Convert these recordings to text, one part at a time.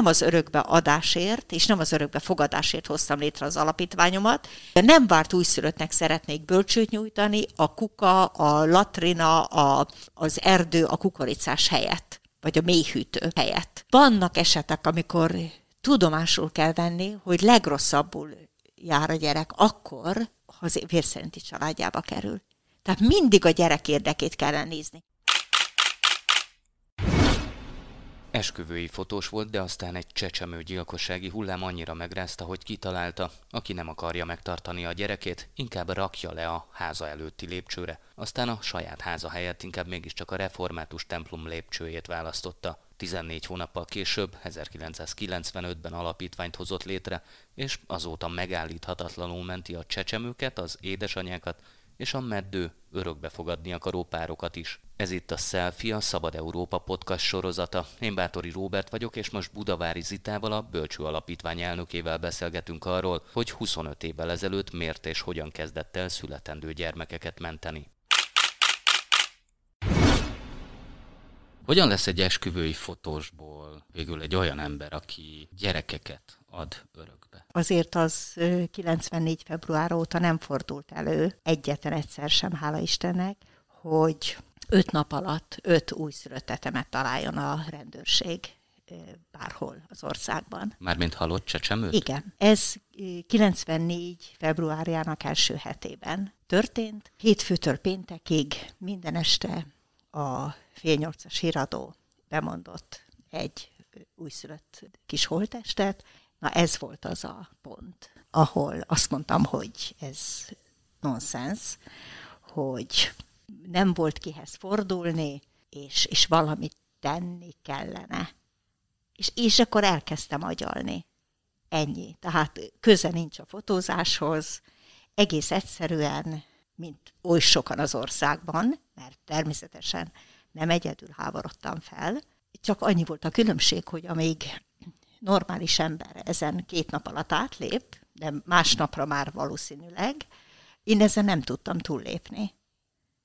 nem az örökbe adásért, és nem az örökbe fogadásért hoztam létre az alapítványomat. Nem várt újszülöttnek szeretnék bölcsőt nyújtani, a kuka, a latrina, a, az erdő, a kukoricás helyett, vagy a mélyhűtő helyett. Vannak esetek, amikor tudomásul kell venni, hogy legrosszabbul jár a gyerek akkor, ha az vérszerinti családjába kerül. Tehát mindig a gyerek érdekét kell nézni. Esküvői fotós volt, de aztán egy csecsemő gyilkossági hullám annyira megrázta, hogy kitalálta, aki nem akarja megtartani a gyerekét, inkább rakja le a háza előtti lépcsőre. Aztán a saját háza helyett inkább mégiscsak a református templom lépcsőjét választotta. 14 hónappal később, 1995-ben alapítványt hozott létre, és azóta megállíthatatlanul menti a csecsemőket, az édesanyákat és a meddő örökbe fogadni akaró párokat is. Ez itt a Selfie, a Szabad Európa podcast sorozata. Én Bátori Róbert vagyok, és most Budavári Zitával, a Bölcső Alapítvány elnökével beszélgetünk arról, hogy 25 évvel ezelőtt miért és hogyan kezdett el születendő gyermekeket menteni. Hogyan lesz egy esküvői fotósból végül egy olyan ember, aki gyerekeket ad örökbe? Azért az 94. február óta nem fordult elő egyetlen egyszer sem, hála Istennek, hogy öt nap alatt öt újszülöttetemet találjon a rendőrség bárhol az országban. Mármint halott csecsemőt? Igen. Ez 94. februárjának első hetében történt. Hétfőtől péntekig minden este a fél nyolcas híradó bemondott egy újszülött kis holtestet. Na ez volt az a pont, ahol azt mondtam, hogy ez nonsens, hogy nem volt kihez fordulni, és, és valamit tenni kellene. És, és akkor elkezdtem agyalni. Ennyi. Tehát köze nincs a fotózáshoz, egész egyszerűen, mint oly sokan az országban, mert természetesen nem egyedül háborodtam fel, csak annyi volt a különbség, hogy amíg normális ember ezen két nap alatt átlép, de másnapra már valószínűleg, én ezen nem tudtam túllépni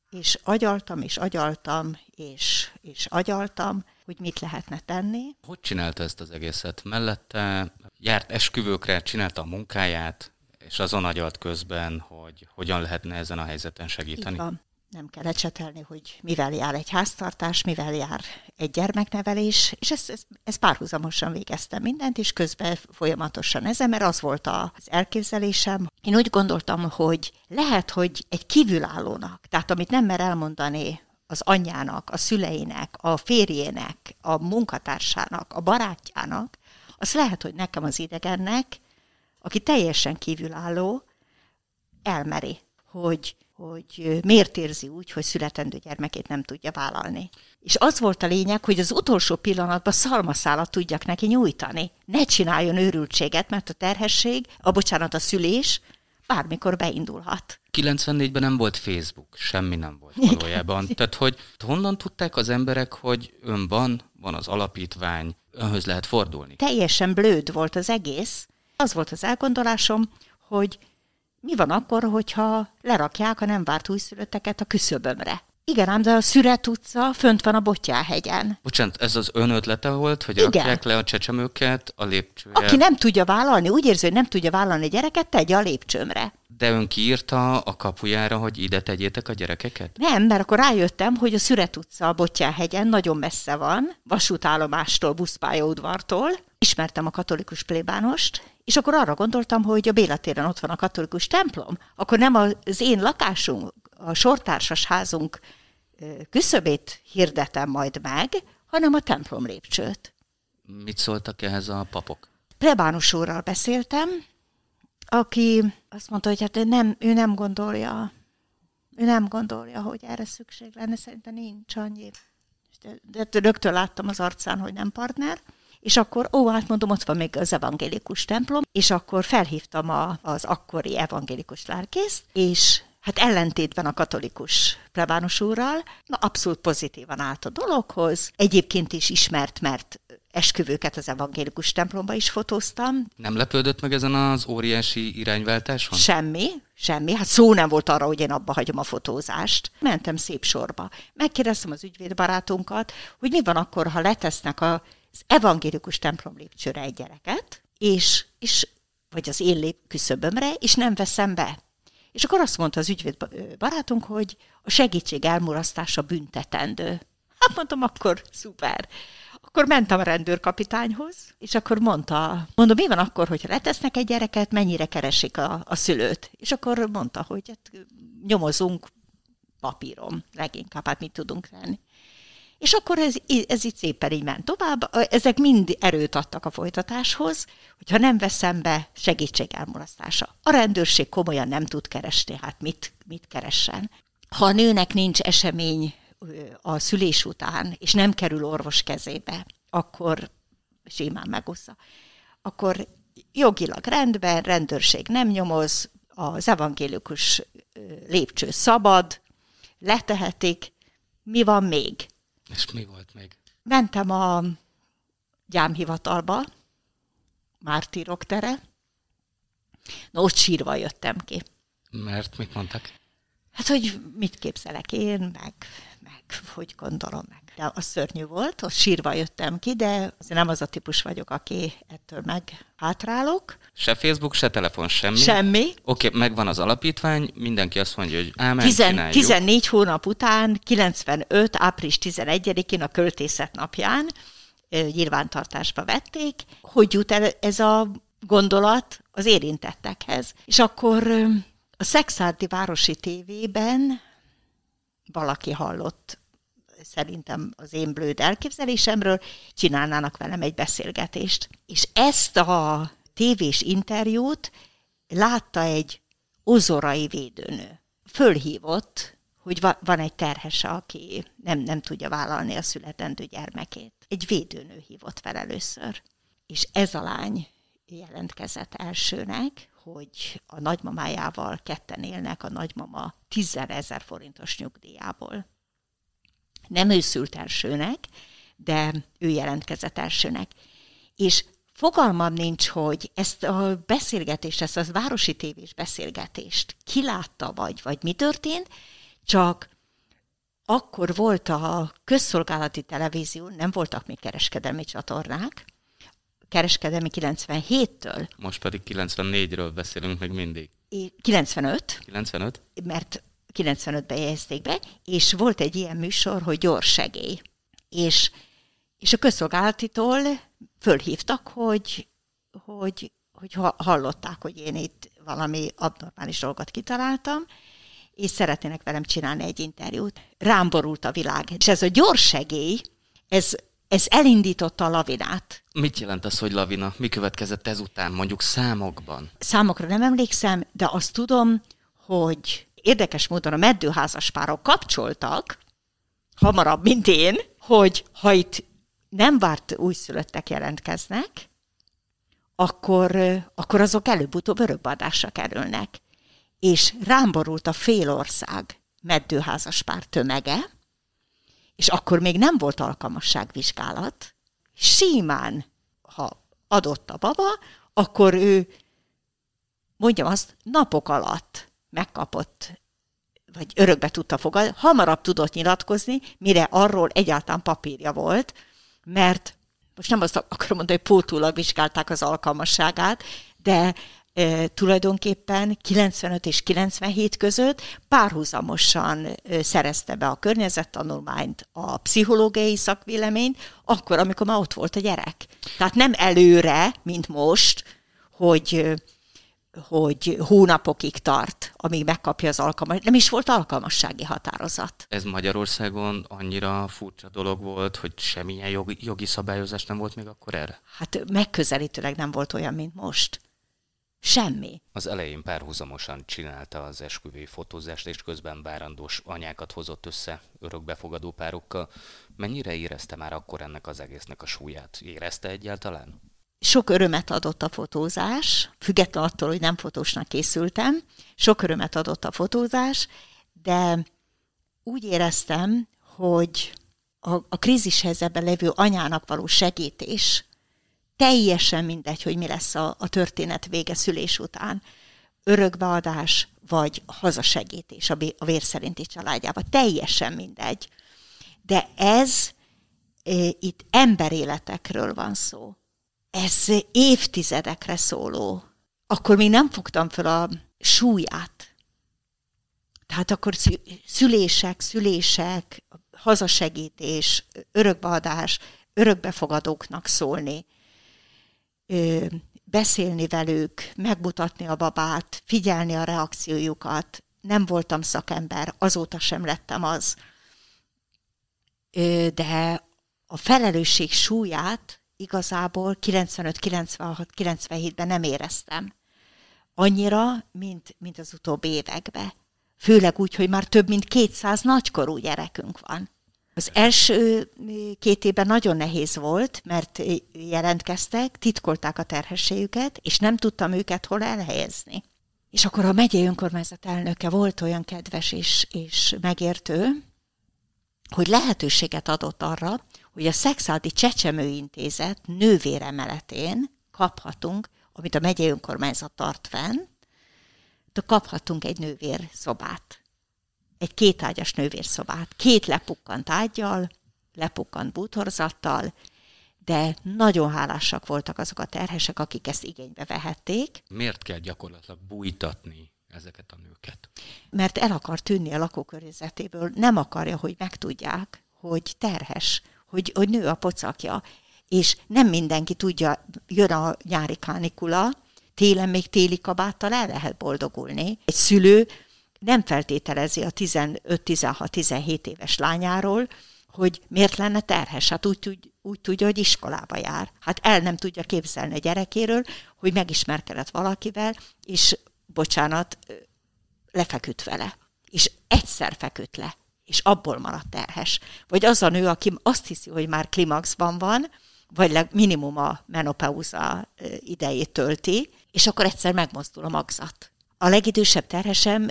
és agyaltam, és agyaltam, és, és agyaltam, hogy mit lehetne tenni. Hogy csinálta ezt az egészet? Mellette járt esküvőkre, csinálta a munkáját, és azon agyalt közben, hogy hogyan lehetne ezen a helyzeten segíteni? Így van nem kell ecsetelni, hogy mivel jár egy háztartás, mivel jár egy gyermeknevelés, és ezt, ezt, ezt párhuzamosan végeztem mindent, és közben folyamatosan ezen, mert az volt az elképzelésem. Én úgy gondoltam, hogy lehet, hogy egy kívülállónak, tehát amit nem mer elmondani az anyjának, a szüleinek, a férjének, a munkatársának, a barátjának, az lehet, hogy nekem az idegennek, aki teljesen kívülálló, elmeri, hogy hogy miért érzi úgy, hogy születendő gyermekét nem tudja vállalni. És az volt a lényeg, hogy az utolsó pillanatban szalmaszálat tudjak neki nyújtani. Ne csináljon őrültséget, mert a terhesség, a bocsánat, a szülés bármikor beindulhat. 94-ben nem volt Facebook, semmi nem volt valójában. Igen. Tehát, hogy honnan tudták az emberek, hogy ön van, van az alapítvány, önhöz lehet fordulni? Teljesen blőd volt az egész. Az volt az elgondolásom, hogy mi van akkor, hogyha lerakják a nem várt újszülötteket a küszöbömre? Igen, ám de a Szüret utca fönt van a Botyáhegyen. Bocsánat, ez az ön ötlete volt, hogy Igen. rakják le a csecsemőket a lépcsőre? Aki nem tudja vállalni, úgy érzi, hogy nem tudja vállalni a gyereket, tegye a lépcsőmre. De ön kiírta a kapujára, hogy ide tegyétek a gyerekeket? Nem, mert akkor rájöttem, hogy a Szüret utca a Botyáhegyen nagyon messze van, vasútállomástól, buszpályaudvartól. Ismertem a katolikus plébánost, és akkor arra gondoltam, hogy a Béla téren ott van a katolikus templom, akkor nem az én lakásunk, a sortársas házunk küszöbét hirdetem majd meg, hanem a templom lépcsőt. Mit szóltak ehhez a papok? Plebánus úrral beszéltem, aki azt mondta, hogy hát ő nem, ő nem gondolja, ő nem gondolja, hogy erre szükség lenne, szerintem nincs annyi. De, de rögtön láttam az arcán, hogy nem partner. És akkor, ó, hát mondom, ott van még az evangélikus templom, és akkor felhívtam a, az akkori evangélikus lárkészt, és hát ellentétben a katolikus plebánus úrral, na abszolút pozitívan állt a dologhoz. Egyébként is ismert, mert esküvőket az evangélikus templomba is fotóztam. Nem lepődött meg ezen az óriási irányváltáson? Semmi, semmi. Hát szó nem volt arra, hogy én abba hagyom a fotózást. Mentem szép sorba. Megkérdeztem az ügyvédbarátunkat, hogy mi van akkor, ha letesznek a az evangélikus templom lépcsőre egy gyereket, és, és vagy az én lép küszöbömre, és nem veszem be. És akkor azt mondta az ügyvéd barátunk, hogy a segítség elmurasztása büntetendő. Hát mondtam, akkor szuper. Akkor mentem a rendőrkapitányhoz, és akkor mondta, mondom, mi van akkor, hogyha letesznek egy gyereket, mennyire keresik a, a szülőt? És akkor mondta, hogy hát nyomozunk papírom leginkább, hát mit tudunk tenni. És akkor ez, ez itt szépen így ment tovább. Ezek mind erőt adtak a folytatáshoz, hogyha nem veszem be segítség elmulasztása. A rendőrség komolyan nem tud keresni, hát mit, mit keressen. Ha a nőnek nincs esemény a szülés után, és nem kerül orvos kezébe, akkor simán megúszza. Akkor jogilag rendben, rendőrség nem nyomoz, az evangélikus lépcső szabad, letehetik, mi van még? És mi volt még? Mentem a gyámhivatalba, Mártírok tere, Na, ott sírva jöttem ki. Mert mit mondtak? Hát, hogy mit képzelek én, meg, meg hogy gondolom meg. De az szörnyű volt, ott sírva jöttem ki, de azért nem az a típus vagyok, aki ettől meg hátrálok. Se Facebook, se telefon, semmi? Semmi. Oké, okay, megvan az alapítvány, mindenki azt mondja, hogy ámen, Tizen, 14 hónap után, 95. április 11-én a költészet napján nyilvántartásba vették, hogy jut el ez a gondolat az érintettekhez. És akkor a Szexárdi Városi Tévében valaki hallott szerintem az én blőd elképzelésemről, csinálnának velem egy beszélgetést. És ezt a tévés interjút látta egy ozorai védőnő. Fölhívott, hogy va- van egy terhese, aki nem, nem tudja vállalni a születendő gyermekét. Egy védőnő hívott fel először. És ez a lány jelentkezett elsőnek, hogy a nagymamájával ketten élnek, a nagymama 10 ezer forintos nyugdíjából. Nem ő szült elsőnek, de ő jelentkezett elsőnek. És fogalmam nincs, hogy ezt a beszélgetést, ezt a városi tévés beszélgetést kilátta, vagy, vagy mi történt, csak akkor volt a közszolgálati televízió, nem voltak még kereskedelmi csatornák, kereskedelmi 97-től. Most pedig 94-ről beszélünk még mindig. 95. 95? Mert 95-ben jegyezték be, és volt egy ilyen műsor, hogy gyors segély. És, és a közszolgálatitól fölhívtak, hogy, hogy, hogy hallották, hogy én itt valami abnormális dolgot kitaláltam, és szeretnének velem csinálni egy interjút. Rám borult a világ. És ez a gyors segély, ez ez elindította a lavinát. Mit jelent az, hogy lavina? Mi következett ezután, mondjuk számokban? Számokra nem emlékszem, de azt tudom, hogy érdekes módon a meddőházas párok kapcsoltak, hamarabb, mint én, hogy ha itt nem várt újszülöttek jelentkeznek, akkor, akkor azok előbb-utóbb örökbeadásra kerülnek. És rám borult a fél ország meddőházas pár tömege, és akkor még nem volt alkalmasságvizsgálat, simán, ha adott a baba, akkor ő, mondjam azt, napok alatt megkapott, vagy örökbe tudta fogadni, hamarabb tudott nyilatkozni, mire arról egyáltalán papírja volt, mert most nem azt akarom mondani, hogy pótulag vizsgálták az alkalmasságát, de tulajdonképpen 95 és 97 között párhuzamosan szerezte be a környezettanulmányt, a pszichológiai szakvéleményt, akkor, amikor már ott volt a gyerek. Tehát nem előre, mint most, hogy hogy hónapokig tart, amíg megkapja az alkalmas. Nem is volt alkalmassági határozat. Ez Magyarországon annyira furcsa dolog volt, hogy semmilyen jogi, jogi szabályozás nem volt még akkor erre? Hát megközelítőleg nem volt olyan, mint most. Semmi. Az elején párhuzamosan csinálta az esküvői fotózást, és közben várandós anyákat hozott össze örökbefogadó párokkal. Mennyire érezte már akkor ennek az egésznek a súlyát? Érezte egyáltalán? Sok örömet adott a fotózás, független attól, hogy nem fotósnak készültem. Sok örömet adott a fotózás, de úgy éreztem, hogy a, a krízis helyzetben levő anyának való segítés teljesen mindegy, hogy mi lesz a, a történet vége szülés után. Örökbeadás, vagy hazasegítés a, a vér szerinti családjába. Teljesen mindegy. De ez itt emberéletekről van szó. Ez évtizedekre szóló. Akkor még nem fogtam fel a súlyát. Tehát akkor szülések, szülések, hazasegítés, örökbeadás, örökbefogadóknak szólni, beszélni velük, megmutatni a babát, figyelni a reakciójukat. Nem voltam szakember, azóta sem lettem az. De a felelősség súlyát igazából 95, 96, 97-ben nem éreztem. Annyira, mint, mint az utóbbi években. Főleg úgy, hogy már több mint 200 nagykorú gyerekünk van. Az első két évben nagyon nehéz volt, mert jelentkeztek, titkolták a terhességüket, és nem tudtam őket hol elhelyezni. És akkor a megyei önkormányzat elnöke volt olyan kedves és, és megértő, hogy lehetőséget adott arra, hogy a Szexádi Csecsemőintézet nővéremeletén kaphatunk, amit a megyei önkormányzat tart fenn, kaphatunk egy nővér szobát egy kétágyas nővérszobát, két lepukkant ágyjal, lepukkant bútorzattal, de nagyon hálásak voltak azok a terhesek, akik ezt igénybe vehették. Miért kell gyakorlatilag bújtatni ezeket a nőket? Mert el akar tűnni a lakókörnyezetéből, nem akarja, hogy megtudják, hogy terhes, hogy, hogy nő a pocakja, és nem mindenki tudja, jön a nyári kánikula, télen még téli kabáttal el lehet boldogulni. Egy szülő nem feltételezi a 15-16-17 éves lányáról, hogy miért lenne terhes. Hát úgy, úgy, úgy tudja, hogy iskolába jár. Hát el nem tudja képzelni a gyerekéről, hogy megismerkedett valakivel, és bocsánat, lefeküdt vele. És egyszer feküdt le, és abból maradt terhes. Vagy az a nő, aki azt hiszi, hogy már klimaxban van, vagy minimum a menopauza idejét tölti, és akkor egyszer megmozdul a magzat. A legidősebb terhesem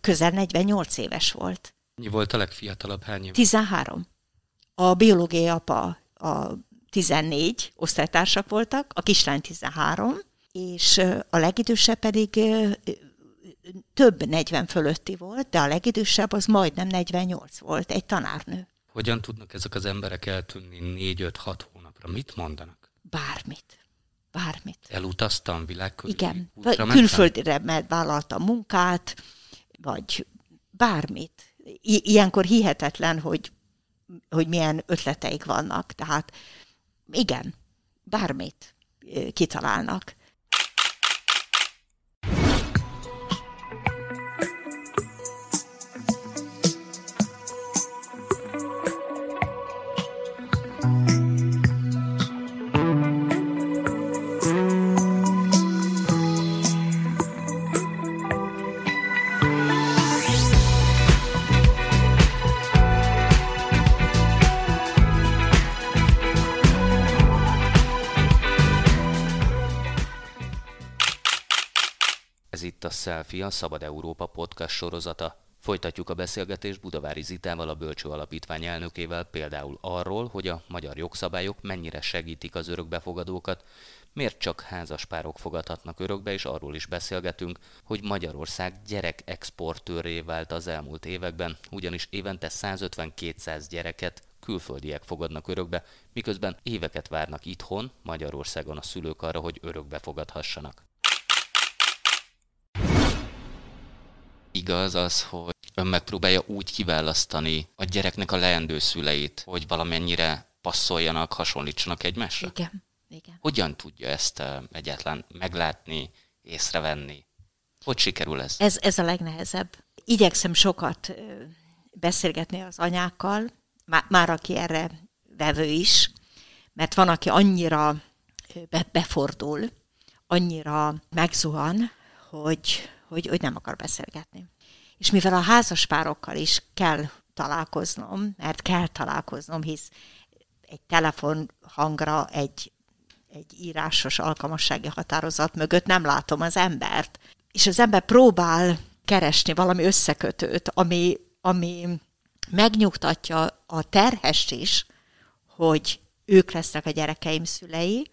közel 48 éves volt. Mi volt a legfiatalabb hány év? 13. A biológiai apa a 14 osztálytársak voltak, a kislány 13, és a legidősebb pedig több 40 fölötti volt, de a legidősebb az majdnem 48 volt, egy tanárnő. Hogyan tudnak ezek az emberek eltűnni 4-5-6 hónapra? Mit mondanak? Bármit bármit. Elutaztam világkörül? Igen, külföldre mert vállaltam munkát, vagy bármit. I- ilyenkor hihetetlen, hogy, hogy milyen ötleteik vannak. Tehát igen, bármit kitalálnak. Selfie a Szabad Európa podcast sorozata. Folytatjuk a beszélgetést Budavári Zitával, a Bölcső Alapítvány elnökével például arról, hogy a magyar jogszabályok mennyire segítik az örökbefogadókat, miért csak házaspárok fogadhatnak örökbe, és arról is beszélgetünk, hogy Magyarország gyerek exportőré vált az elmúlt években, ugyanis évente 150-200 gyereket külföldiek fogadnak örökbe, miközben éveket várnak itthon, Magyarországon a szülők arra, hogy örökbe fogadhassanak. Igaz az, hogy ön megpróbálja úgy kiválasztani a gyereknek a leendő szüleit, hogy valamennyire passzoljanak, hasonlítsanak egymásra? Igen. Igen. Hogyan tudja ezt egyáltalán meglátni, észrevenni? Hogy sikerül ez? Ez, ez a legnehezebb. Igyekszem sokat beszélgetni az anyákkal, már, már aki erre vevő is, mert van, aki annyira befordul, annyira megzuhan, hogy hogy, hogy nem akar beszélgetni. És mivel a házaspárokkal is kell találkoznom, mert kell találkoznom, hisz egy telefon hangra, egy, egy írásos alkalmassági határozat mögött nem látom az embert. És az ember próbál keresni valami összekötőt, ami, ami megnyugtatja a terhest is, hogy ők lesznek a gyerekeim szülei,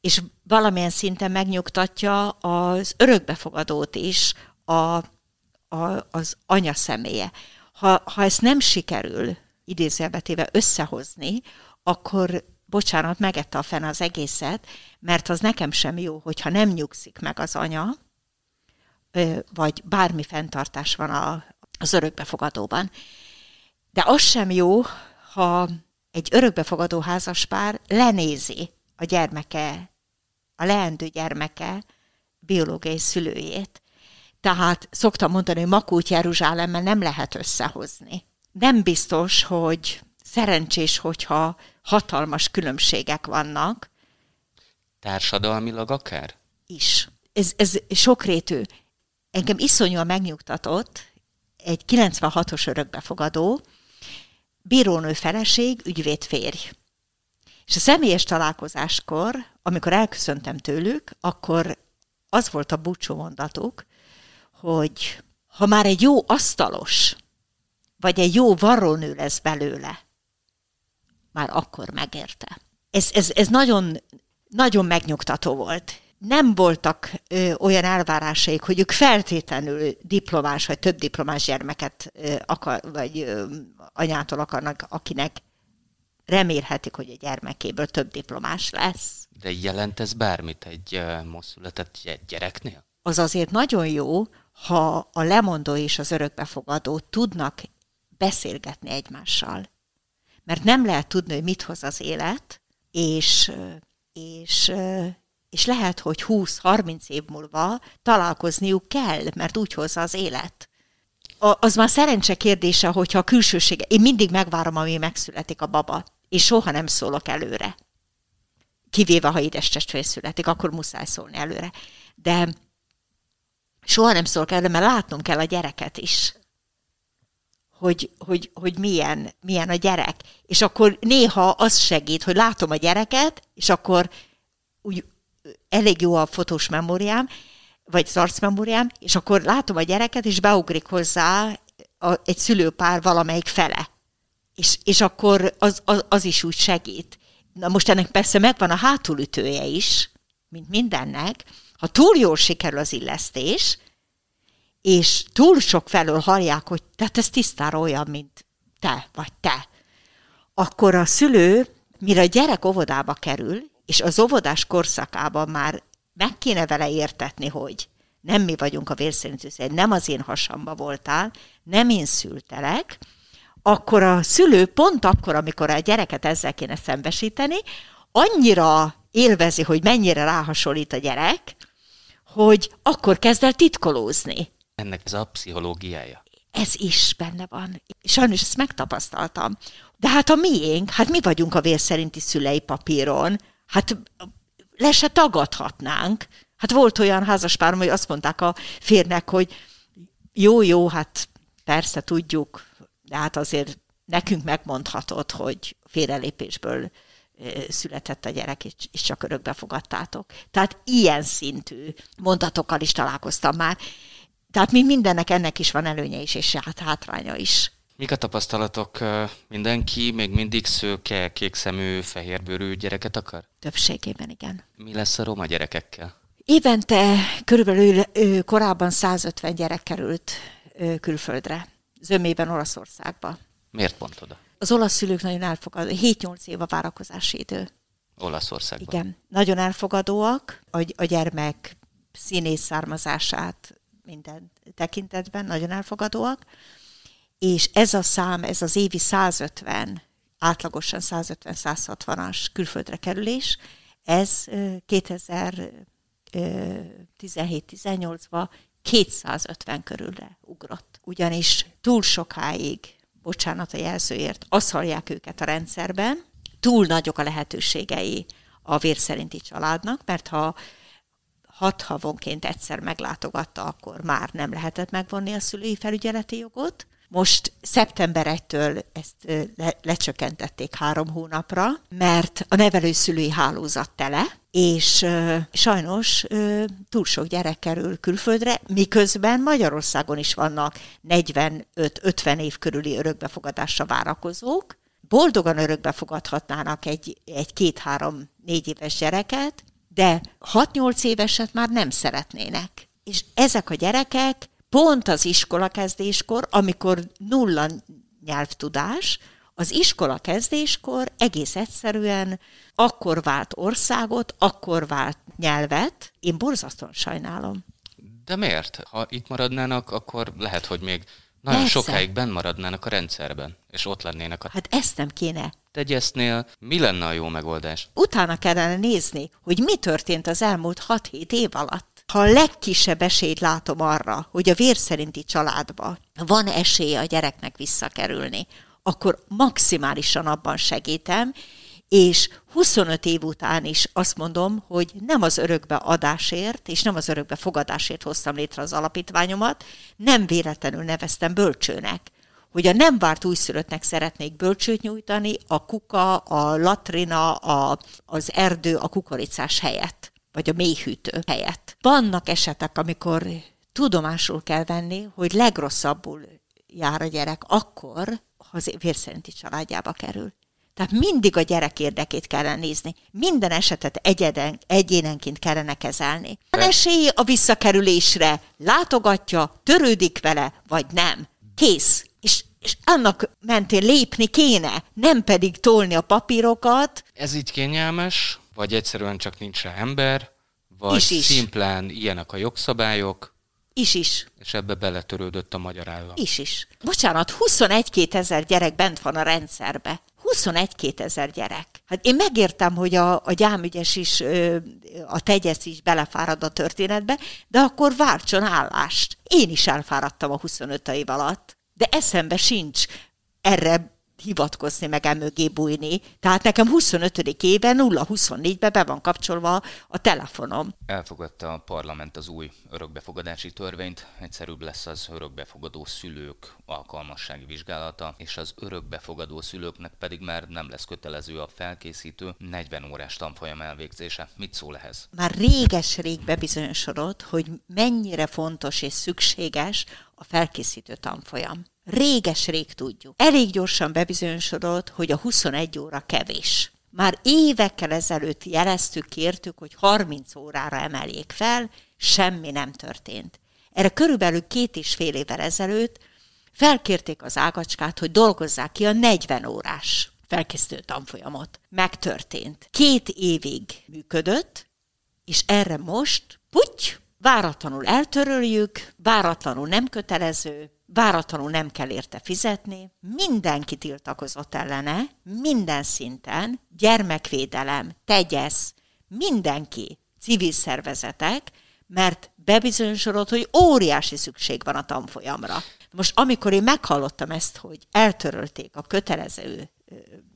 és valamilyen szinten megnyugtatja az örökbefogadót is a, a, az anya személye. Ha, ha ezt nem sikerül idézőjelbetéve összehozni, akkor bocsánat, megette a fene az egészet, mert az nekem sem jó, hogyha nem nyugszik meg az anya, vagy bármi fenntartás van a, az örökbefogadóban. De az sem jó, ha egy örökbefogadó házaspár lenézi a gyermeke, a leendő gyermeke biológiai szülőjét. Tehát szoktam mondani, hogy Makút Jeruzsálemmel nem lehet összehozni. Nem biztos, hogy szerencsés, hogyha hatalmas különbségek vannak. Társadalmilag akár? Is. Ez, ez sokrétű. Engem iszonyúan megnyugtatott egy 96-os örökbefogadó, bírónő feleség, ügyvéd férj. És a személyes találkozáskor, amikor elköszöntem tőlük, akkor az volt a búcsú mondatuk, hogy ha már egy jó asztalos, vagy egy jó varrónő lesz belőle, már akkor megérte. Ez, ez, ez nagyon, nagyon megnyugtató volt. Nem voltak ö, olyan elvárásaik, hogy ők feltétlenül diplomás vagy több diplomás gyermeket ö, akar, vagy ö, anyától akarnak, akinek remélhetik, hogy a gyermekéből több diplomás lesz. De jelent ez bármit egy most született gyereknél? Az azért nagyon jó, ha a lemondó és az örökbefogadó tudnak beszélgetni egymással mert nem lehet tudni, hogy mit hoz az élet, és, és, és lehet, hogy 20-30 év múlva találkozniuk kell, mert úgy hozza az élet. Az már szerencse kérdése, hogyha a külsősége, én mindig megvárom, ami megszületik a baba, és soha nem szólok előre. Kivéve, ha édes testvér születik, akkor muszáj szólni előre. De soha nem szólok előre, mert látnom kell a gyereket is hogy, hogy, hogy milyen, milyen a gyerek. És akkor néha az segít, hogy látom a gyereket, és akkor úgy elég jó a fotós memóriám, vagy az arcmemóriám, és akkor látom a gyereket, és beugrik hozzá a, egy szülőpár valamelyik fele. És, és akkor az, az, az is úgy segít. Na most ennek persze megvan a hátulütője is, mint mindennek. Ha túl jól sikerül az illesztés, és túl sok felől hallják, hogy tehát ez tisztára olyan, mint te vagy te, akkor a szülő, mire a gyerek óvodába kerül, és az óvodás korszakában már meg kéne vele értetni, hogy nem mi vagyunk a vérszerintűszer, nem az én hasamba voltál, nem én szültelek, akkor a szülő pont akkor, amikor a gyereket ezzel kéne szembesíteni, annyira élvezi, hogy mennyire ráhasonlít a gyerek, hogy akkor kezd el titkolózni. Ennek ez a pszichológiája. Ez is benne van. Sajnos ezt megtapasztaltam. De hát a miénk, hát mi vagyunk a vér szerinti szülei papíron, hát le se tagadhatnánk. Hát volt olyan házaspárom, hogy azt mondták a férnek, hogy jó, jó, hát persze tudjuk, de hát azért nekünk megmondhatod, hogy félrelépésből született a gyerek, és csak örökbe fogadtátok. Tehát ilyen szintű mondatokkal is találkoztam már. Tehát mi mindennek ennek is van előnye is, és hát hátránya is. Mik a tapasztalatok? Mindenki még mindig szőke, kékszemű, fehérbőrű gyereket akar? Többségében igen. Mi lesz a roma gyerekekkel? Évente körülbelül korábban 150 gyerek került külföldre, zömében Olaszországba. Miért pont oda? Az olasz szülők nagyon elfogadó, 7-8 év a várakozási idő. Olaszországban? Igen, nagyon elfogadóak, a, a gyermek színész származását minden tekintetben, nagyon elfogadóak, és ez a szám, ez az évi 150, átlagosan 150-160-as külföldre kerülés, ez 2017-18-ban 250 körülre ugrott. Ugyanis túl sokáig, bocsánat a jelzőért, azt hallják őket a rendszerben, túl nagyok a lehetőségei a vérszerinti családnak, mert ha hat havonként egyszer meglátogatta, akkor már nem lehetett megvonni a szülői felügyeleti jogot. Most szeptember 1-től ezt le, lecsökkentették három hónapra, mert a nevelőszülői hálózat tele, és uh, sajnos uh, túl sok gyerek kerül külföldre, miközben Magyarországon is vannak 45-50 év körüli örökbefogadásra várakozók, boldogan örökbe fogadhatnának egy, egy két-három-négy éves gyereket, de 6-8 éveset már nem szeretnének. És ezek a gyerekek pont az iskola kezdéskor, amikor nulla nyelvtudás, Az iskola kezdéskor egész egyszerűen akkor vált országot, akkor vált nyelvet. Én borzasztóan sajnálom. De miért? Ha itt maradnának, akkor lehet, hogy még nagyon Persze. sokáig benn maradnának a rendszerben, és ott lennének a... Hát ezt nem kéne. Tegyesznél mi lenne a jó megoldás? Utána kellene nézni, hogy mi történt az elmúlt 6-7 év alatt. Ha a legkisebb esélyt látom arra, hogy a vérszerinti családba van esélye a gyereknek visszakerülni, akkor maximálisan abban segítem, és 25 év után is azt mondom, hogy nem az örökbe adásért, és nem az örökbe fogadásért hoztam létre az alapítványomat, nem véletlenül neveztem bölcsőnek, hogy a nem várt újszülöttnek szeretnék bölcsőt nyújtani, a kuka, a latrina, a, az erdő, a kukoricás helyett, vagy a mélyhűtő helyett. Vannak esetek, amikor tudomásul kell venni, hogy legrosszabbul jár a gyerek akkor, ha az vérszerinti családjába kerül. Tehát mindig a gyerek érdekét kellene nézni. Minden esetet egyeden, egyénenként kellene kezelni. Van esély a visszakerülésre, látogatja, törődik vele, vagy nem. Kész. És, és annak mentén lépni kéne, nem pedig tolni a papírokat. Ez így kényelmes, vagy egyszerűen csak nincs rá ember, vagy is, is. szimplán ilyenek a jogszabályok, is is. És ebbe beletörődött a magyar állam. Is is. Bocsánat, 21 ezer gyerek bent van a rendszerbe. 21 ezer gyerek. Hát én megértem, hogy a, a gyámügyes is, a tegyesz is belefárad a történetbe, de akkor vártson állást. Én is elfáradtam a 25 év alatt, de eszembe sincs erre hivatkozni, meg emögé bújni. Tehát nekem 25. éve 0-24-ben be van kapcsolva a telefonom. Elfogadta a parlament az új örökbefogadási törvényt, egyszerűbb lesz az örökbefogadó szülők alkalmassági vizsgálata, és az örökbefogadó szülőknek pedig már nem lesz kötelező a felkészítő 40 órás tanfolyam elvégzése. Mit szól ehhez? Már réges-rég bebizonyosodott, hogy mennyire fontos és szükséges a felkészítő tanfolyam réges-rég tudjuk. Elég gyorsan bebizonyosodott, hogy a 21 óra kevés. Már évekkel ezelőtt jeleztük, kértük, hogy 30 órára emeljék fel, semmi nem történt. Erre körülbelül két és fél évvel ezelőtt felkérték az ágacskát, hogy dolgozzák ki a 40 órás felkészítő tanfolyamot. Megtörtént. Két évig működött, és erre most, puty, váratlanul eltöröljük, váratlanul nem kötelező, váratlanul nem kell érte fizetni, mindenki tiltakozott ellene, minden szinten, gyermekvédelem, tegyesz, mindenki, civil szervezetek, mert bebizonyosodott, hogy óriási szükség van a tanfolyamra. Most amikor én meghallottam ezt, hogy eltörölték a kötelező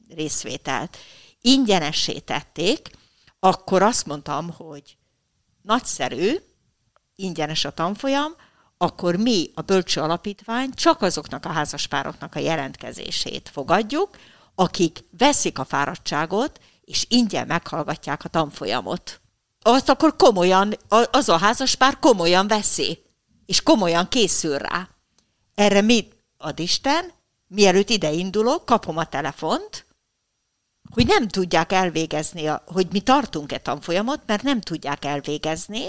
részvételt, ingyenessé tették, akkor azt mondtam, hogy nagyszerű, ingyenes a tanfolyam, akkor mi, a Bölcső Alapítvány csak azoknak a házaspároknak a jelentkezését fogadjuk, akik veszik a fáradtságot, és ingyen meghallgatják a tanfolyamot. Azt akkor komolyan, az a házaspár komolyan veszi, és komolyan készül rá. Erre mit ad Isten? Mielőtt ide indulok, kapom a telefont, hogy nem tudják elvégezni, hogy mi tartunk-e tanfolyamot, mert nem tudják elvégezni,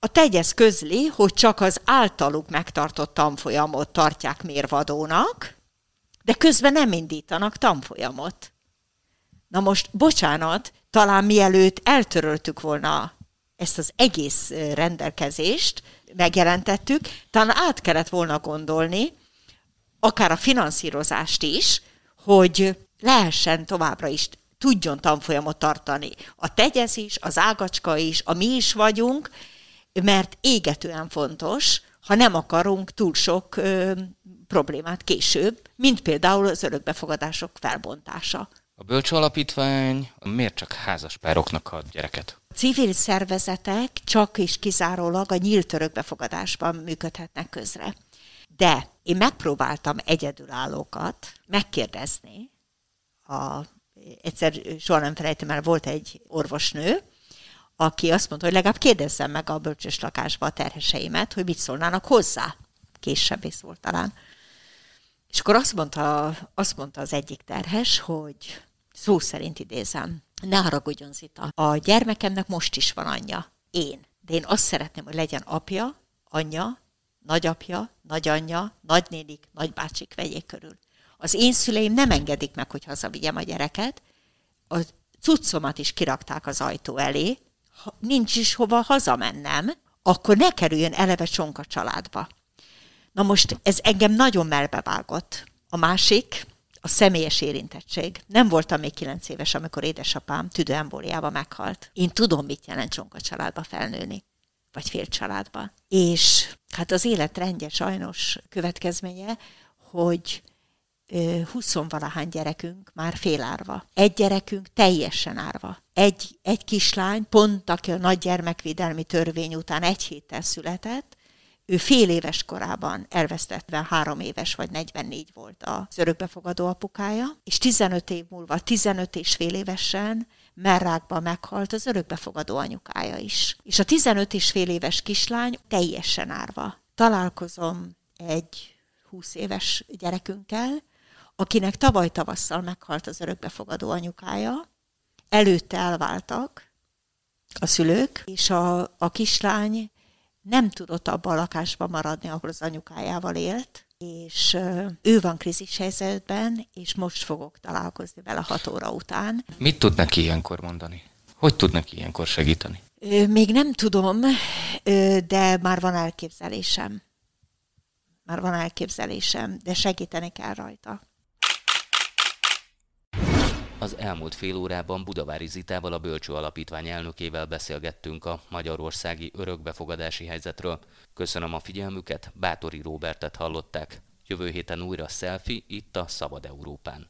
a tegyesz közli, hogy csak az általuk megtartott tanfolyamot tartják mérvadónak, de közben nem indítanak tanfolyamot. Na most, bocsánat, talán mielőtt eltöröltük volna ezt az egész rendelkezést, megjelentettük, talán át kellett volna gondolni, akár a finanszírozást is, hogy lehessen továbbra is tudjon tanfolyamot tartani. A tegyez is, az ágacska is, a mi is vagyunk, mert égetően fontos, ha nem akarunk túl sok ö, problémát később, mint például az örökbefogadások felbontása. A Bölcső Alapítvány miért csak házaspároknak ad gyereket? Civil szervezetek csak és kizárólag a nyílt örökbefogadásban működhetnek közre. De én megpróbáltam egyedülállókat megkérdezni, a, egyszer soha nem felejtem el, volt egy orvosnő, aki azt mondta, hogy legalább kérdezzem meg a bölcsös lakásba a terheseimet, hogy mit szólnának hozzá. Késsebész volt talán. És akkor azt mondta, azt mondta az egyik terhes, hogy szó szerint idézem, ne haragudjon Zita, a gyermekemnek most is van anyja, én. De én azt szeretném, hogy legyen apja, anyja, nagyapja, nagyanyja, nagynénik, nagybácsik vegyék körül. Az én szüleim nem engedik meg, hogy hazavigyem a gyereket, a cuccomat is kirakták az ajtó elé, ha nincs is hova hazamennem, akkor ne kerüljön eleve csonka családba. Na most ez engem nagyon melbevágott. A másik, a személyes érintettség. Nem voltam még kilenc éves, amikor édesapám tüdőembóliába meghalt. Én tudom, mit jelent csonka családba felnőni, vagy fél családba. És hát az élet rendje sajnos következménye, hogy huszonvalahány gyerekünk már félárva. Egy gyerekünk teljesen árva. Egy, egy kislány, pont aki a nagy gyermekvédelmi törvény után egy héttel született, ő fél éves korában elvesztette, három éves vagy 44 volt az örökbefogadó apukája, és 15 év múlva, 15 és fél évesen merrákba meghalt az örökbefogadó anyukája is. És a 15 és fél éves kislány teljesen árva. Találkozom egy 20 éves gyerekünkkel, akinek tavaly tavasszal meghalt az örökbefogadó anyukája, előtte elváltak a szülők, és a, a kislány nem tudott abban a lakásban maradni, ahol az anyukájával élt, és ő van krízis helyzetben, és most fogok találkozni vele hat óra után. Mit tud neki ilyenkor mondani? Hogy tud neki ilyenkor segíteni? Még nem tudom, de már van elképzelésem. Már van elképzelésem, de segíteni kell rajta. Az elmúlt fél órában Budavári Zitával a Bölcső Alapítvány elnökével beszélgettünk a magyarországi örökbefogadási helyzetről. Köszönöm a figyelmüket, Bátori Róbertet hallották. Jövő héten újra selfie itt a Szabad Európán.